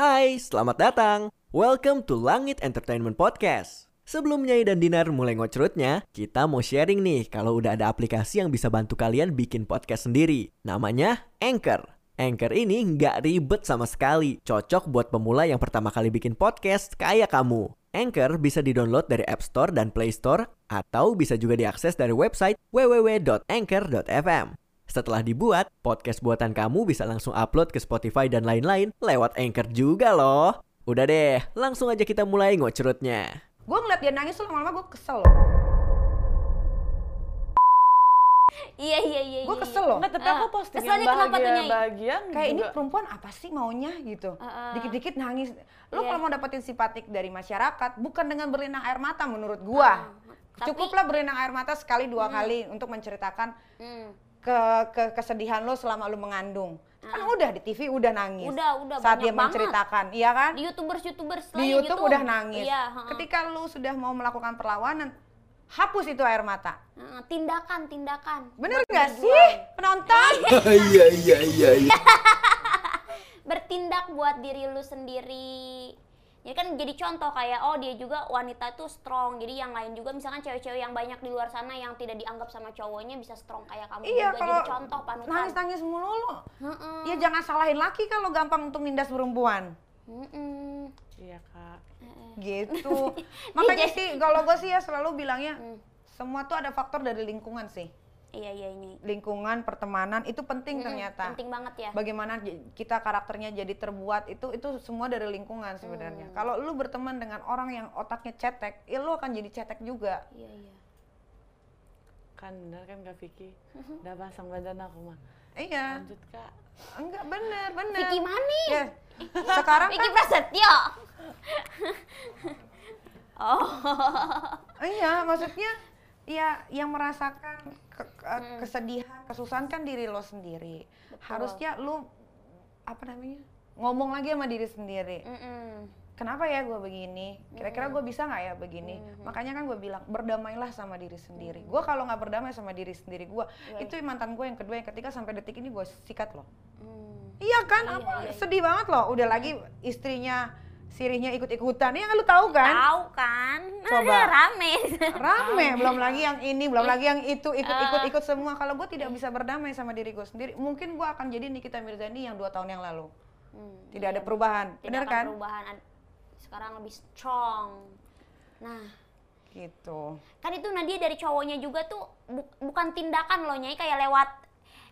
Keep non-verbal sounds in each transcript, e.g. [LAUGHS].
Hai, selamat datang. Welcome to Langit Entertainment Podcast. Sebelum Nyai dan Dinar mulai ngocrutnya, kita mau sharing nih kalau udah ada aplikasi yang bisa bantu kalian bikin podcast sendiri. Namanya Anchor. Anchor ini nggak ribet sama sekali. Cocok buat pemula yang pertama kali bikin podcast kayak kamu. Anchor bisa didownload dari App Store dan Play Store atau bisa juga diakses dari website www.anchor.fm. Setelah dibuat, podcast buatan kamu bisa langsung upload ke Spotify dan lain-lain lewat Anchor juga loh. Udah deh, langsung aja kita mulai ngocrutnya. Gue ngeliat dia nangis tuh lama-lama gue kesel loh. Iya iya iya. Gue iya, kesel iya. loh. Nggak, tapi Ah, aku posting yang bahagia, bahagia Kayak ini juga. perempuan apa sih maunya gitu. Heeh. Dikit-dikit nangis. Lo Iya. kalau mau dapetin simpatik dari masyarakat bukan dengan berlinang air mata menurut gua. Ah, tapi- Cukuplah berlinang air mata sekali dua kali untuk menceritakan Hmm. Ke, ke kesedihan lo selama lo mengandung. Kan udah di TV udah nangis. Ah. Udah, udah, Saat banyak dia banget. menceritakan, iya kan? Di youtubers youtubers Di YouTube udah nangis. Iya. heeh. Ketika lu sudah mau melakukan perlawanan, hapus itu air mata. Heeh, tindakan tindakan. Bener nggak sih penonton? [LAUGHS] [LAUGHS] Iya iya iya iya. Bertindak buat diri lu sendiri. Jadi kan jadi contoh kayak oh dia juga wanita tuh strong. Jadi yang lain juga misalkan cewek-cewek yang banyak di luar sana yang tidak dianggap sama cowoknya bisa strong kayak kamu iya juga kalau jadi contoh panutan. nangis-nangis mulu lo. Heeh. Ya jangan salahin laki kalau gampang untuk nindas perempuan. Heeh. Iya kak. Gitu. [LAUGHS] Makanya jadi- sih kalau gue sih ya selalu bilangnya Hmm. semua tuh ada faktor dari lingkungan sih. Iya iya ini. Lingkungan, pertemanan itu penting Mm-mm, ternyata. Penting banget ya. Bagaimana kita karakternya jadi terbuat itu itu semua dari lingkungan sebenarnya. Hmm. Kalau lu berteman dengan orang yang otaknya cetek, ya lu akan jadi cetek juga. Iya iya. Kan bener kan kak Vicky? Mm-hmm. Udah pasang badan aku mah. Iya. Lanjut kak. Enggak bener, bener. Vicky Mani. Ya, sekarang Vicky kan, Prasetyo. [LAUGHS] oh. iya, maksudnya ya yang merasakan Hmm. kesedihan, kesusahan kan diri lo sendiri. Betul. Harusnya lu apa namanya? Ngomong lagi sama diri sendiri. Mm-mm. Kenapa ya gue begini? Kira-kira gue bisa nggak ya begini? Makanya kan gue bilang berdamailah sama diri sendiri. Gue kalau nggak berdamai sama diri sendiri gue, Iya. itu mantan gue yang kedua, yang ketiga sampai detik ini gue sikat loh. Hmm. Iya kan? Iya, apa iya, iya. sedih banget loh. Udah lagi istrinya sirihnya ikut-ikutan. Kan lu tahu kan? Tahu kan? Coba. [LAUGHS] rame. Rame, belum lagi yang ini, belum lagi yang itu, ikut-ikut-ikut semua. Kalau gue tidak bisa berdamai sama diri gue sendiri, mungkin gue akan jadi Nikita Mirzani yang dua tahun yang lalu. Hmm, Tidak iya. ada perubahan, Tidak akan kan? perubahan. Sekarang lebih strong. Nah, Gitu. kan itu Nadia dari cowoknya juga tuh bu- bukan tindakan loh Nyai kayak lewat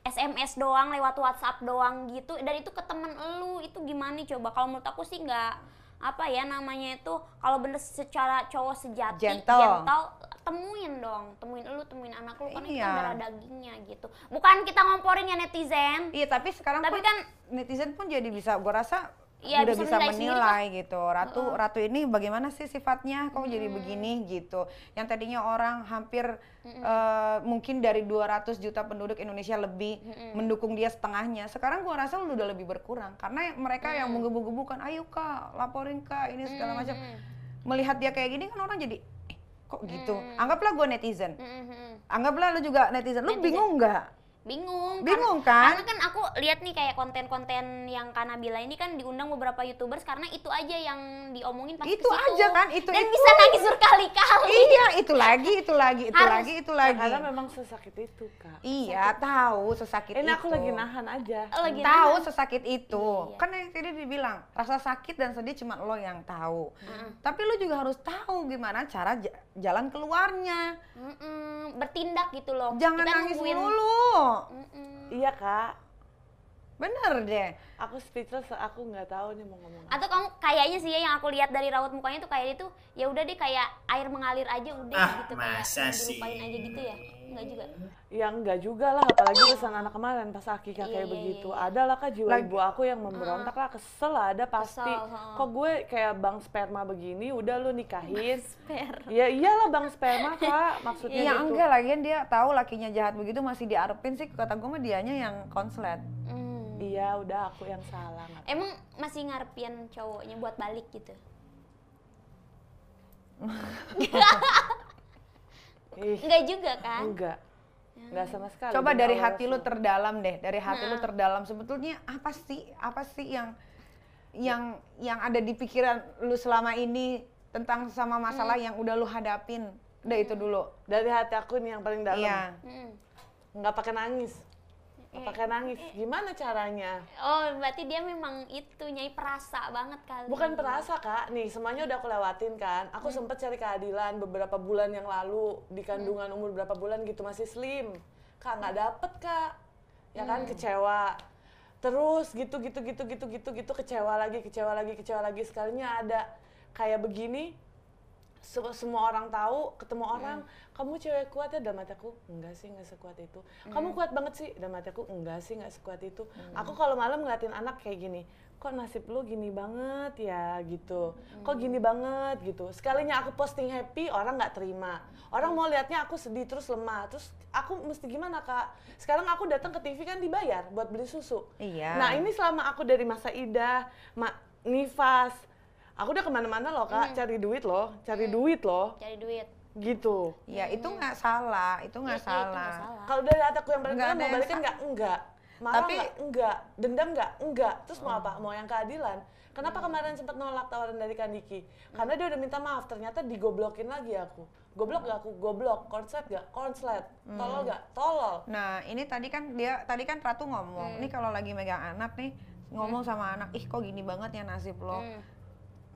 SMS doang, lewat WhatsApp doang gitu. Dan itu ke temen elu itu gimana coba? Kalau menurut aku sih nggak apa ya namanya itu kalau bener secara cowok sejati Gentle. temuin dong temuin elu temuin anak lu itu Iya. kan darah dagingnya gitu bukan kita ngomporin ya netizen Iya, tapi sekarang Tapi pun kan- netizen pun jadi bisa, gue rasa Iya, udah bisa bisa, menilai gitu. Ratu Ratu ini bagaimana sih sifatnya? Kok jadi begini gitu. Yang tadinya orang hampir eh, mungkin dari 200 juta penduduk Indonesia lebih mendukung dia setengahnya. Sekarang gua rasa udah lebih berkurang karena mereka yang menggebu-gebukan, "Ayo Kak, laporin Kak, ini segala macam." Melihat dia kayak gini kan orang jadi eh, kok gitu. Anggaplah gue netizen. Mm-mm. Anggaplah lu juga netizen. Lu Netizen. bingung nggak? Bingung Bingung karena, kan? karena kan aku lihat nih kayak konten-konten yang Kanabila ini kan diundang beberapa youtubers karena itu aja yang diomongin pasti Itu ke situ. aja kan, itu- dan itu. bisa nangis berkali-kali Iya, itu lagi, itu lagi, itu Harus. lagi, itu lagi. Karena memang sesakit itu kak. Iya, tahu sesakit Ini itu. aku lagi nahan aja. Lagi Tahu nahan. sesakit itu. Iya. Kan yang tadi dibilang, rasa sakit dan sedih cuma lo yang tahu. Tapi lo juga harus tahu gimana cara j- jalan keluarnya. Mm-mm, bertindak gitu loh Jangan Kita nangis nungguin- mulu. Mm-mm. Iya kak. Bener deh. Aku speechless, aku nggak tahu nih mau ngomong apa. atau kamu kayaknya sih ya yang aku lihat dari raut mukanya tuh kayak itu ya udah deh kayak air mengalir aja udah Ah, gitu masa kayak sih? aja gitu ya enggak juga Ya enggak juga lah, apalagi urusan anak kemarin pas Iya, kayak iya, begitu. iya, iya. Ada lah kak jiwa Lagi- ibu aku yang memberontak lah, kesel lah ada pasti. Kesel. Kok gue kayak bang sperma begini, udah lu nikahin. Sper. Ya iyalah bang sperma kak, maksudnya Iya gitu. enggak lagian dia tahu lakinya jahat begitu masih diarepin sih kata gue mah dianya yang konslet. Hmm. Iya udah aku yang salah. emang masih ngarepin cowoknya buat balik gitu [LAUGHS] Ih, enggak juga kan enggak. Enggak sama sekali. Coba dari hati lu terdalam deh, dari hati lu terdalam sebetulnya apa sih apa sih yang yang yang ada di pikiran lu selama ini tentang sama masalah yang udah lu hadapin. Udah itu dulu. Dari hati aku nih yang paling dalam. Iya. Mm. Nggak pakai nangis. Nggak pakai nangis. Gimana caranya? Oh, berarti dia memang itu nyai perasa banget kali. Bukan perasa kak, nih semuanya udah aku lewatin kan. Aku sempet cari keadilan beberapa bulan yang lalu di kandungan umur berapa bulan gitu masih slim. Kak nggak dapet kak, ya kan kecewa. Terus gitu gitu gitu gitu gitu gitu kecewa lagi kecewa lagi kecewa lagi sekalinya ada kayak begini. Se- semua orang tahu, ketemu orang, kamu cewek kuat ya? Dalam hati aku, enggak sih nggak sekuat itu. Kamu kuat banget sih? Dalam hati aku, enggak sih nggak sekuat itu. Aku kalau malam ngeliatin anak kayak gini, kok nasib lu gini banget ya? Gitu. Kok gini banget? Gitu. Sekalinya aku posting happy orang nggak terima. Orang mau liatnya aku sedih terus lemah. Terus aku mesti gimana kak? Sekarang aku datang ke TV kan dibayar buat beli susu. Iya. nah ini selama aku dari masa Ida ma Nifas aku udah ke mana-mana loh kak. Cari duit loh cari duit loh. Cari duit. gitu. Ya itu nggak salah, itu nggak itu salah. salah. kalau dari aku yang ada mau sa- nggak? Enggak marah Tapi- nggak? Enggak dendam nggak? Enggak terus mau apa? Mau yang keadilan? Kenapa kemarin sempat nolak tawaran dari Kandiki karena dia udah minta maaf ternyata digoblokin lagi aku. Goblok gak aku? Goblok. Konslet gak konslet. Tolol gak tolol. Nah, ini tadi kan dia tadi kan Ratu ngomong, nih kalau lagi megang anak nih ngomong sama anak, ih kok gini banget ya nasib lo. Hmm.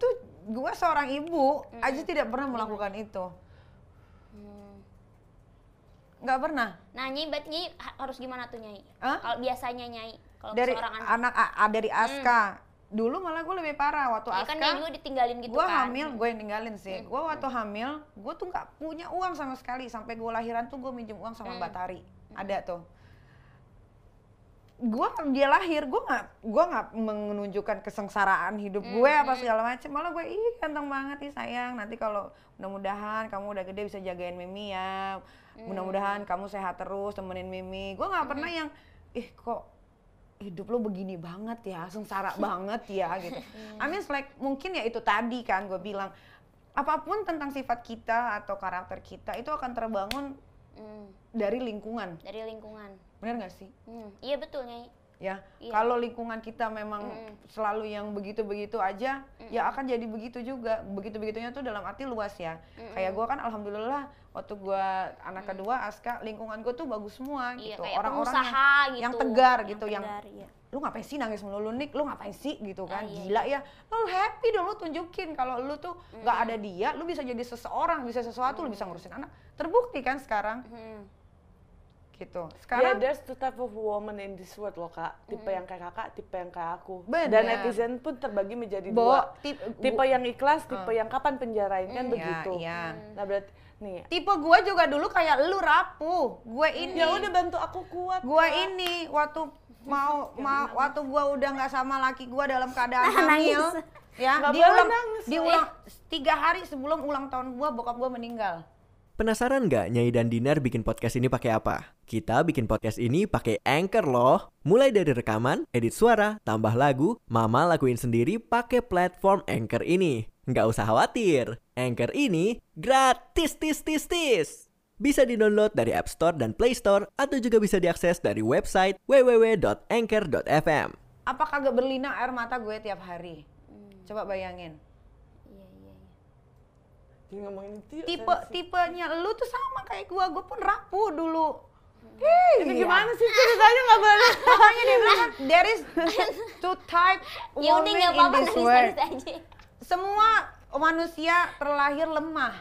Tuh gue seorang ibu aja tidak pernah melakukan itu. Hmm. Nggak pernah. Nah, Nyai berarti Nyai ha- harus gimana tuh Nyai? Hah? Kalau biasanya Nyai, kalau Dari seorang anak. anak, a- dari Aska. Dulu malah gue lebih parah waktu Ya kan Nyai Aska. juga ditinggalin gitu gue kan. hamil, gue yang ninggalin sih. Gue waktu hamil, gue tuh nggak punya uang sama sekali. Sampai gue lahiran tuh gue minjem uang sama Batari. Ada tuh. Gue dia lahir, gue nggak gue nggak menunjukkan kesengsaraan hidup gue apa segala macam. Malah gue ih ganteng banget nih sayang. Nanti kalau mudah-mudahan kamu udah gede bisa jagain Mimi ya. Mudah-mudahan kamu sehat terus temenin Mimi. Gue nggak pernah yang ih kok hidup lo begini banget ya, sengsara [LAUGHS] banget ya gitu. I mean like mungkin ya itu tadi kan gue bilang apa pun tentang sifat kita atau karakter kita itu akan terbangun Hmm, dari lingkungan, dari lingkungan. Benar nggak sih? Hmm, Iya betul Nyai. Ya, Iya. kalau lingkungan kita memang selalu yang begitu-begitu aja, ya akan jadi begitu juga. Begitu-begitunya tuh dalam arti luas ya. Kayak gue kan alhamdulillah waktu gue anak kedua Aska, lingkungan gue tuh bagus semua Iya, gitu. Orang-orang yang, gitu. yang tegar gitu, yang tegar, iya. lu ngapain sih nangis melulu nik lu ngapain sih gitu kan Ah, iya, gila ya lu happy dong lu tunjukin kalau lu tuh nggak ada dia lu bisa jadi seseorang bisa sesuatu lu bisa ngurusin anak terbukti kan sekarang Hmm. Gitu sekarang there's two type of woman in this world loh kak. Tipe yang kayak kakak, tipe yang kayak aku. Bener. Dan netizen pun terbagi menjadi Bo, dua. tip- Tipe yang ikhlas, tipe yang kapan penjarain kan Iya, begitu. iya. Nah berarti nih. tipe gue juga dulu kayak lu rapuh gue ini Ya udah bantu aku kuat. gue ini waktu [LAUGHS] mau mau waktu gue udah nggak sama laki gue dalam keadaan hamil ya Nggak di boleh ulang nangis. di ulang tiga hari sebelum ulang tahun gue bokap gue meninggal Penasaran nggak Nyai dan Dinar bikin podcast ini pakai apa? Kita bikin podcast ini pakai Anchor loh. Mulai dari rekaman, edit suara, tambah lagu, Mama lakuin sendiri pakai platform Anchor ini. Nggak usah khawatir, Anchor ini gratis tis tis tis. Bisa di-download dari App Store dan Play Store atau juga bisa diakses dari website www.anchor.fm. apa kagak berlinang air mata gue tiap hari coba bayangin. Jadi ngomongin itu yuk, tipe sensi. tipenya lu tuh sama kayak gue gue pun rapuh dulu. Ini gimana sih? ceritanya nggak boleh? [LAUGHS] makanya dia bilang there is two type Ya udah woman in apa-apa this nangis world. semua manusia terlahir lemah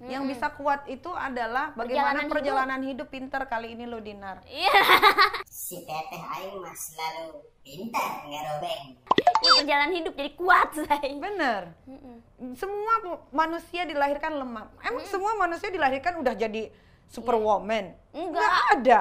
yang bisa kuat itu adalah bagaimana Perjalanan perjalanan, hidup. pinter kali ini lo Dinar Iya. [LAUGHS] si teteh aing mah selalu pintar ngerobeng. Ya perjalanan hidup jadi kuat say. bener semua pu- manusia dilahirkan lemah emang semua manusia dilahirkan udah jadi superwoman Enggak. nggak ada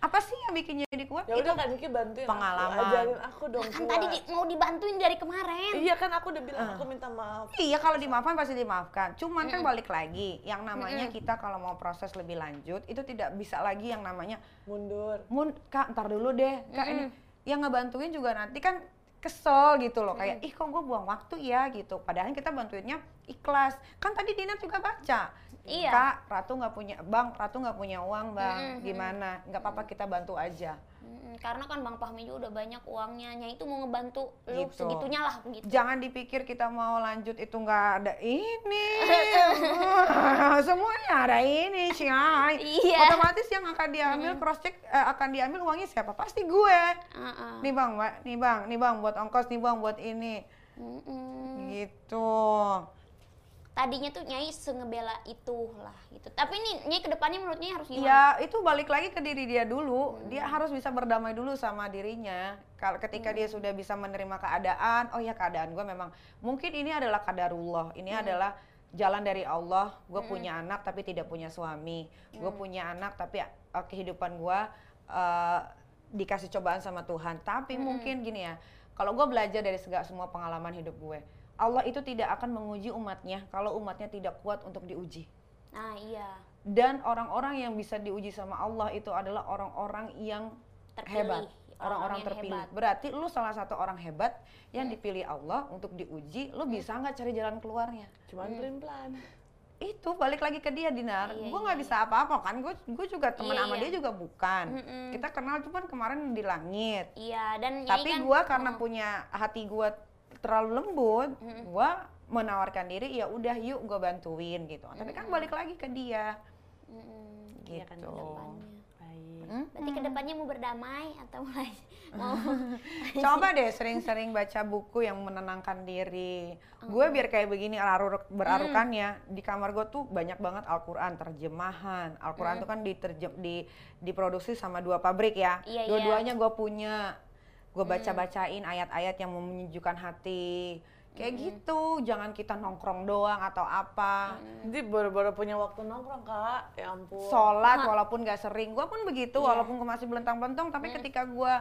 apa sih yang bikin jadi kuat Ya itu udah kan Niki bantuin pengalaman. aku, ajarin aku dong Kan kuat. tadi di- mau dibantuin dari kemarin. Iya kan aku udah bilang aku minta maaf. Iya kalau dimaafkan pasti dimaafkan. Cuman kan balik lagi, yang namanya kita kalau mau proses lebih lanjut itu tidak bisa lagi yang namanya Mundur. mun kak ntar dulu deh kak ini yang ngebantuin juga nanti kan kesel gitu loh kayak ih kok gue buang waktu ya? gitu. Padahal kita bantuinnya ikhlas. Kan tadi Dina juga baca Iya. kak Ratu nggak punya bang Ratu nggak punya uang bang. Gimana? Nggak apa-apa kita bantu aja Mm, karena kan Bang Fahmi juga udah banyak uangnya, Nyai itu mau ngebantu lu Gitu. segitunya lah gitu. Jangan dipikir kita mau lanjut itu nggak ada ini. [LAUGHS] Semuanya ada ini, Syai. Iya. Otomatis yang akan diambil cross check eh, akan diambil uangnya siapa? Pasti gue. Heeh. Nih Bang, nih Bang, nih Bang buat ongkos, nih Bang buat ini. Mm-mm. Gitu. Tadinya tuh Nyai sengebela itu lah gitu. Tapi nih Nyai ke depannya menurut Nyai harus gimana? Ya itu balik lagi ke diri dia dulu. Dia harus bisa berdamai dulu sama dirinya. Kalau ketika dia sudah bisa menerima keadaan, oh ya keadaan gue memang mungkin ini adalah kadarullah. Ini adalah jalan dari Allah. Gue punya anak tapi tidak punya suami. Gue punya anak tapi uh, kehidupan gue uh, dikasih cobaan sama Tuhan. Tapi mungkin gini ya, kalau gue belajar dari segala semua pengalaman hidup gue, Allah itu tidak akan menguji umatnya kalau umatnya tidak kuat untuk diuji. Nah iya, Dan orang-orang yang bisa diuji sama Allah itu adalah orang-orang yang terpilih. hebat, orang-orang terpilih. hebat. Hmm. Berarti lu salah satu orang hebat yang dipilih Allah untuk diuji, lu bisa nggak cari jalan keluarnya? Cuman pelin-pelan. Itu balik lagi ke dia Dinar. Iya, gue nggak iya, bisa apa-apa kan, gue gue juga teman Iya, sama iya. dia juga bukan. Mm-mm. Kita kenal cuman kemarin di langit. Iya, dan Tapi kan, gue karena punya hati gue terlalu lembut, gue menawarkan diri ya udah yuk gue bantuin gitu. Tapi kan balik lagi ke dia. mm-mm, Gitu. Iya kan. Hmm? Berarti ke depannya mau berdamai atau mulai [LAUGHS] mau Coba deh sering-sering baca buku yang menenangkan diri. Gue biar kayak begini berarukannya di kamar gue tuh banyak banget Al-Qur'an terjemahan. Al-Qur'an tuh kan diterjem di diproduksi sama dua pabrik ya. Iya, iya. Dua-duanya gue punya. Gue baca-bacain ayat-ayat yang menyejukkan hati. Kayak gitu, jangan kita nongkrong doang atau apa. Jadi baru-baru punya waktu nongkrong kak, ya ampun. sholat walaupun gak sering. Gue pun begitu walaupun gue masih belentang-belentong tapi ketika gue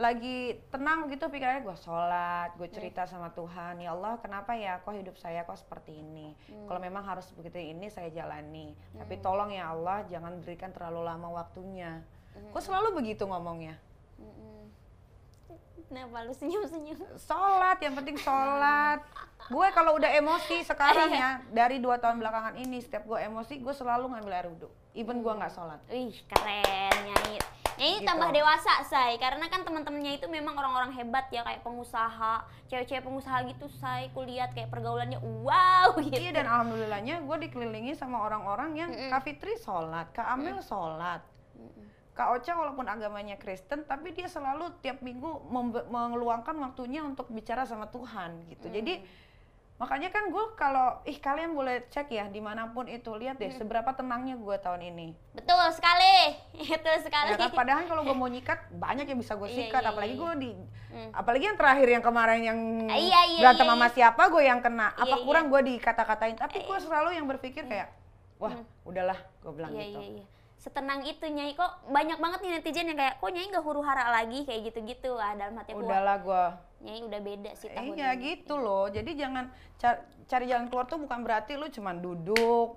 lagi tenang gitu pikirannya gue sholat gue cerita sama Tuhan ya Allah kenapa ya kok hidup saya kok seperti ini? Kalau memang harus begitu ini saya jalani. Tapi tolong ya Allah jangan berikan terlalu lama waktunya. Gue selalu begitu ngomongnya Kenapa lu senyum-senyum? sholat yang penting sholat gue kalau udah emosi sekarang ya dari dua tahun belakangan ini setiap gue emosi gue selalu ngambil air wudhu even gue nggak sholat Wih, keren Nyai. Nyai Gitu. tambah dewasa, Say. Karena kan teman-temannya itu memang orang-orang hebat ya, kayak pengusaha, cewek-cewek pengusaha gitu, Say. Kulihat kayak pergaulannya wow gitu. Iya dan alhamdulillahnya gue dikelilingi sama orang-orang yang Kak Fitri sholat, Kak Amel sholat, Kak Ocha walaupun agamanya Kristen tapi dia selalu tiap minggu mengeluangkan waktunya untuk bicara sama Tuhan gitu. Jadi makanya kan gue kalau ih kalian boleh cek ya di mana pun itu lihat deh seberapa tenangnya gue tahun ini. Betul sekali. [LAUGHS] Betul sekali. Ya kan? Padahal kalau gue mau nyikat banyak yang bisa gue Iya, sikat, iya, apalagi iya. gue di, apalagi yang terakhir yang kemarin yang Ah, iya, iya, berantem iya, sama siapa gue yang kena, apa kurang gue dikata-katain, tapi gue selalu yang berpikir kayak, wah udahlah, gue bilang Iya, gitu. Iya, iya. Setenang itu Nyai kok banyak banget nih netizen yang kayak kok Nyai nggak huru hara lagi kayak gitu-gitu ah dalam hati aku. Udahlah gue, Nyai udah beda sih tahun iya ini. gitu loh. Jadi jangan ca- cari jalan keluar tuh bukan berarti lu cuman duduk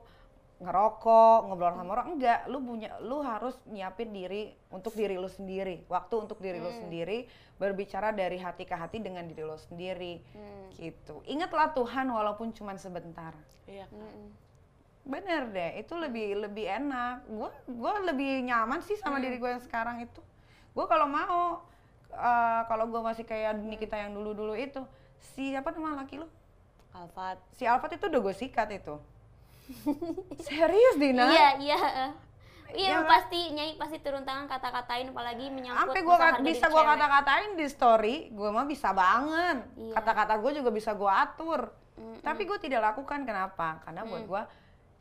ngerokok, ngobrol sama orang enggak, lu punya lu harus nyiapin diri untuk diri lu sendiri, waktu untuk diri lu sendiri, berbicara dari hati ke hati dengan diri lu sendiri. Gitu. Ingatlah Tuhan walaupun cuman sebentar. Iya kak. Bener deh, itu lebih lebih enak. Gue gua lebih nyaman sih sama diri gue yang sekarang itu. Gue kalau mau, eh, kalau gue masih kayak Nikita yang dulu-dulu itu, siapa nama laki lu? Alfat. Si Alfat itu udah gue sikat itu. [LAUGHS] Serius Dina? Iya, iya. Iya, kan? pasti Nyai pasti turun tangan kata-katain apalagi menyangkut Sampai gue masalah harga bisa gue kata-katain di story, gue mah bisa banget. Iya. Kata-kata gue juga bisa gue atur. Tapi gue tidak lakukan kenapa? Karena buat gue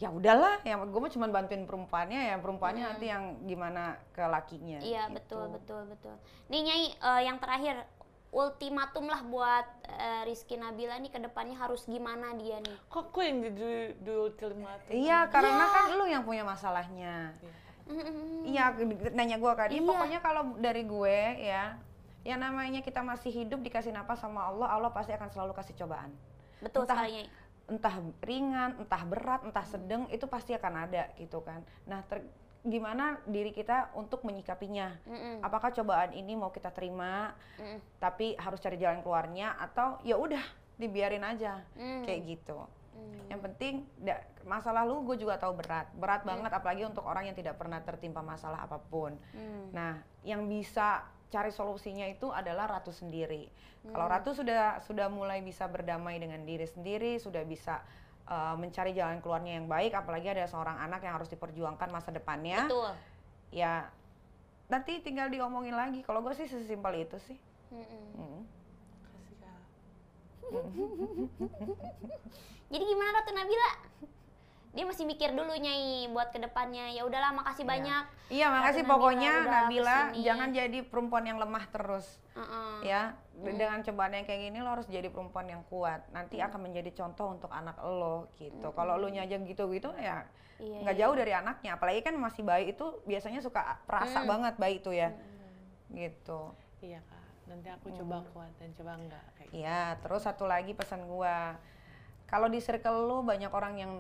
ya udahlah, yang gue mah cuma bantuin perempuannya ya perempuannya nanti yang gimana ke lakinya. Iya, gitu. betul, betul, betul. Nih Nyai, eh, yang terakhir ultimatum lah buat eh, Rizky Nabila nih ke depannya harus gimana dia nih? Kok gue yang di du ultimatum? Iya, karena kan lu yang punya masalahnya. Iya, nanya gue kan. Iya, pokoknya kalau dari gue ya, yang namanya kita masih hidup dikasih napas sama Allah, Allah pasti akan selalu kasih cobaan. Betul Entah- sekali. Entah ringan, entah berat, entah sedang, itu pasti akan ada gitu kan. Nah, ter- gimana diri kita untuk menyikapinya? Mm-mm. Apakah cobaan ini mau kita terima, Mm-mm. tapi harus cari jalan keluarnya, atau ya udah dibiarin aja Mm. kayak gitu. Yang penting da- masa lalu gue juga tahu berat, berat banget apalagi untuk orang yang tidak pernah tertimpa masalah apa pun. Hmm. Nah, yang bisa cari solusinya itu adalah Ratu sendiri. Kalau Ratu sudah sudah mulai bisa berdamai dengan diri sendiri, sudah bisa uh, mencari jalan keluarnya yang baik, apalagi ada seorang anak yang harus diperjuangkan masa depannya. Betul. Ya, nanti tinggal diomongin lagi. Kalau gue sih sesimpel itu sih. Mm-mm. Hmm. Jadi gimana Ratu Nabila? Dia masih mikir dulu Nyai buat ke depannya. Ya udahlah makasih banyak. Iya, makasih Ratu Nabila pokoknya udah Nabila ke sini. jangan jadi perempuan yang lemah terus. Heeh. ya dengan cobaan yang kayak gini lo harus jadi perempuan yang kuat nanti Mm. akan menjadi contoh untuk anak lo gitu kalau lo aja gitu-gitu ya Iya, nggak jauh dari anaknya apalagi kan masih bayi itu biasanya suka perasa Mm. banget bayi itu ya gitu Iya kak. Nanti aku coba kuat dan coba enggak kayak gitu. Iya terus satu lagi pesan gua kalau di circle lo banyak orang yang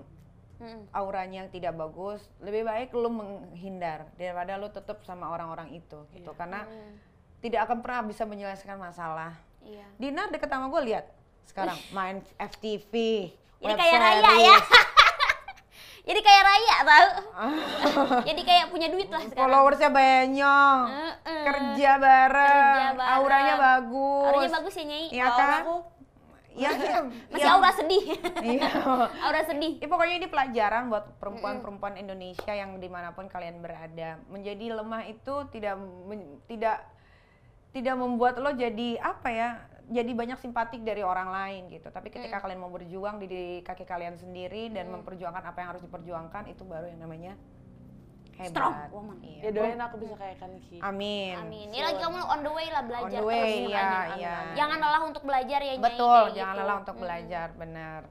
Mm-mm. auranya yang tidak bagus lebih baik lo menghindar daripada lo tetap sama orang-orang itu gitu Iya. karena Mm. tidak akan pernah bisa menyelesaikan masalah Iya. Dinar deket sama gue lihat sekarang [LAUGHS] main FTV. Web kayak Raya ya. [LAUGHS] Jadi kayak Raya tahu. [LAUGHS] Jadi kayak punya duit lah sekarang. Followersnya banyak, Heeh. kerja bareng, Kerja bareng. auranya bagus. Auranya bagus ya Nyai. Iya Kalau kan? aku Iya, iya. [LAUGHS] masih iya. aura sedih. Iya. [LAUGHS] aura sedih. Ya, pokoknya ini pelajaran buat perempuan-perempuan Indonesia yang di mana pun kalian berada. Menjadi lemah itu tidak tidak tidak membuat lo jadi apa ya? Jadi banyak simpatik dari orang lain gitu. Tapi ketika kalian mau berjuang di, di kaki kalian sendiri dan memperjuangkan apa yang harus diperjuangkan itu baru yang namanya hebat. Strong woman. Iya. Ya doain aku bisa kayak Kanki. Amin. Amin. Ini lagi kamu on the way lah belajar On the way, terus iya, iya. Jangan lelah untuk belajar ya Nyai. Betul, jangan gitu. lelah untuk belajar, benar.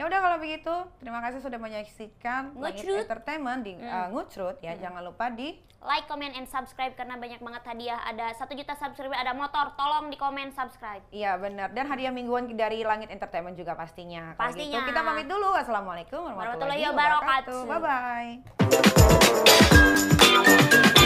Ya udah kalau begitu, terima kasih sudah menyaksikan Langit Ngucrut. Entertainment di uh, Ngucrut ya. Jangan lupa di Like, comment, and subscribe karena banyak banget hadiah. Ada satu juta subscriber, ada motor. Tolong di komen subscribe. Iya benar dan hadiah mingguan dari Langit Entertainment juga pastinya. Kalau gitu, Pastinya. kita pamit dulu. Wassalamualaikum warahmatullahi Warahmatullahi wabarakatuh. wabarakatuh. Bye bye.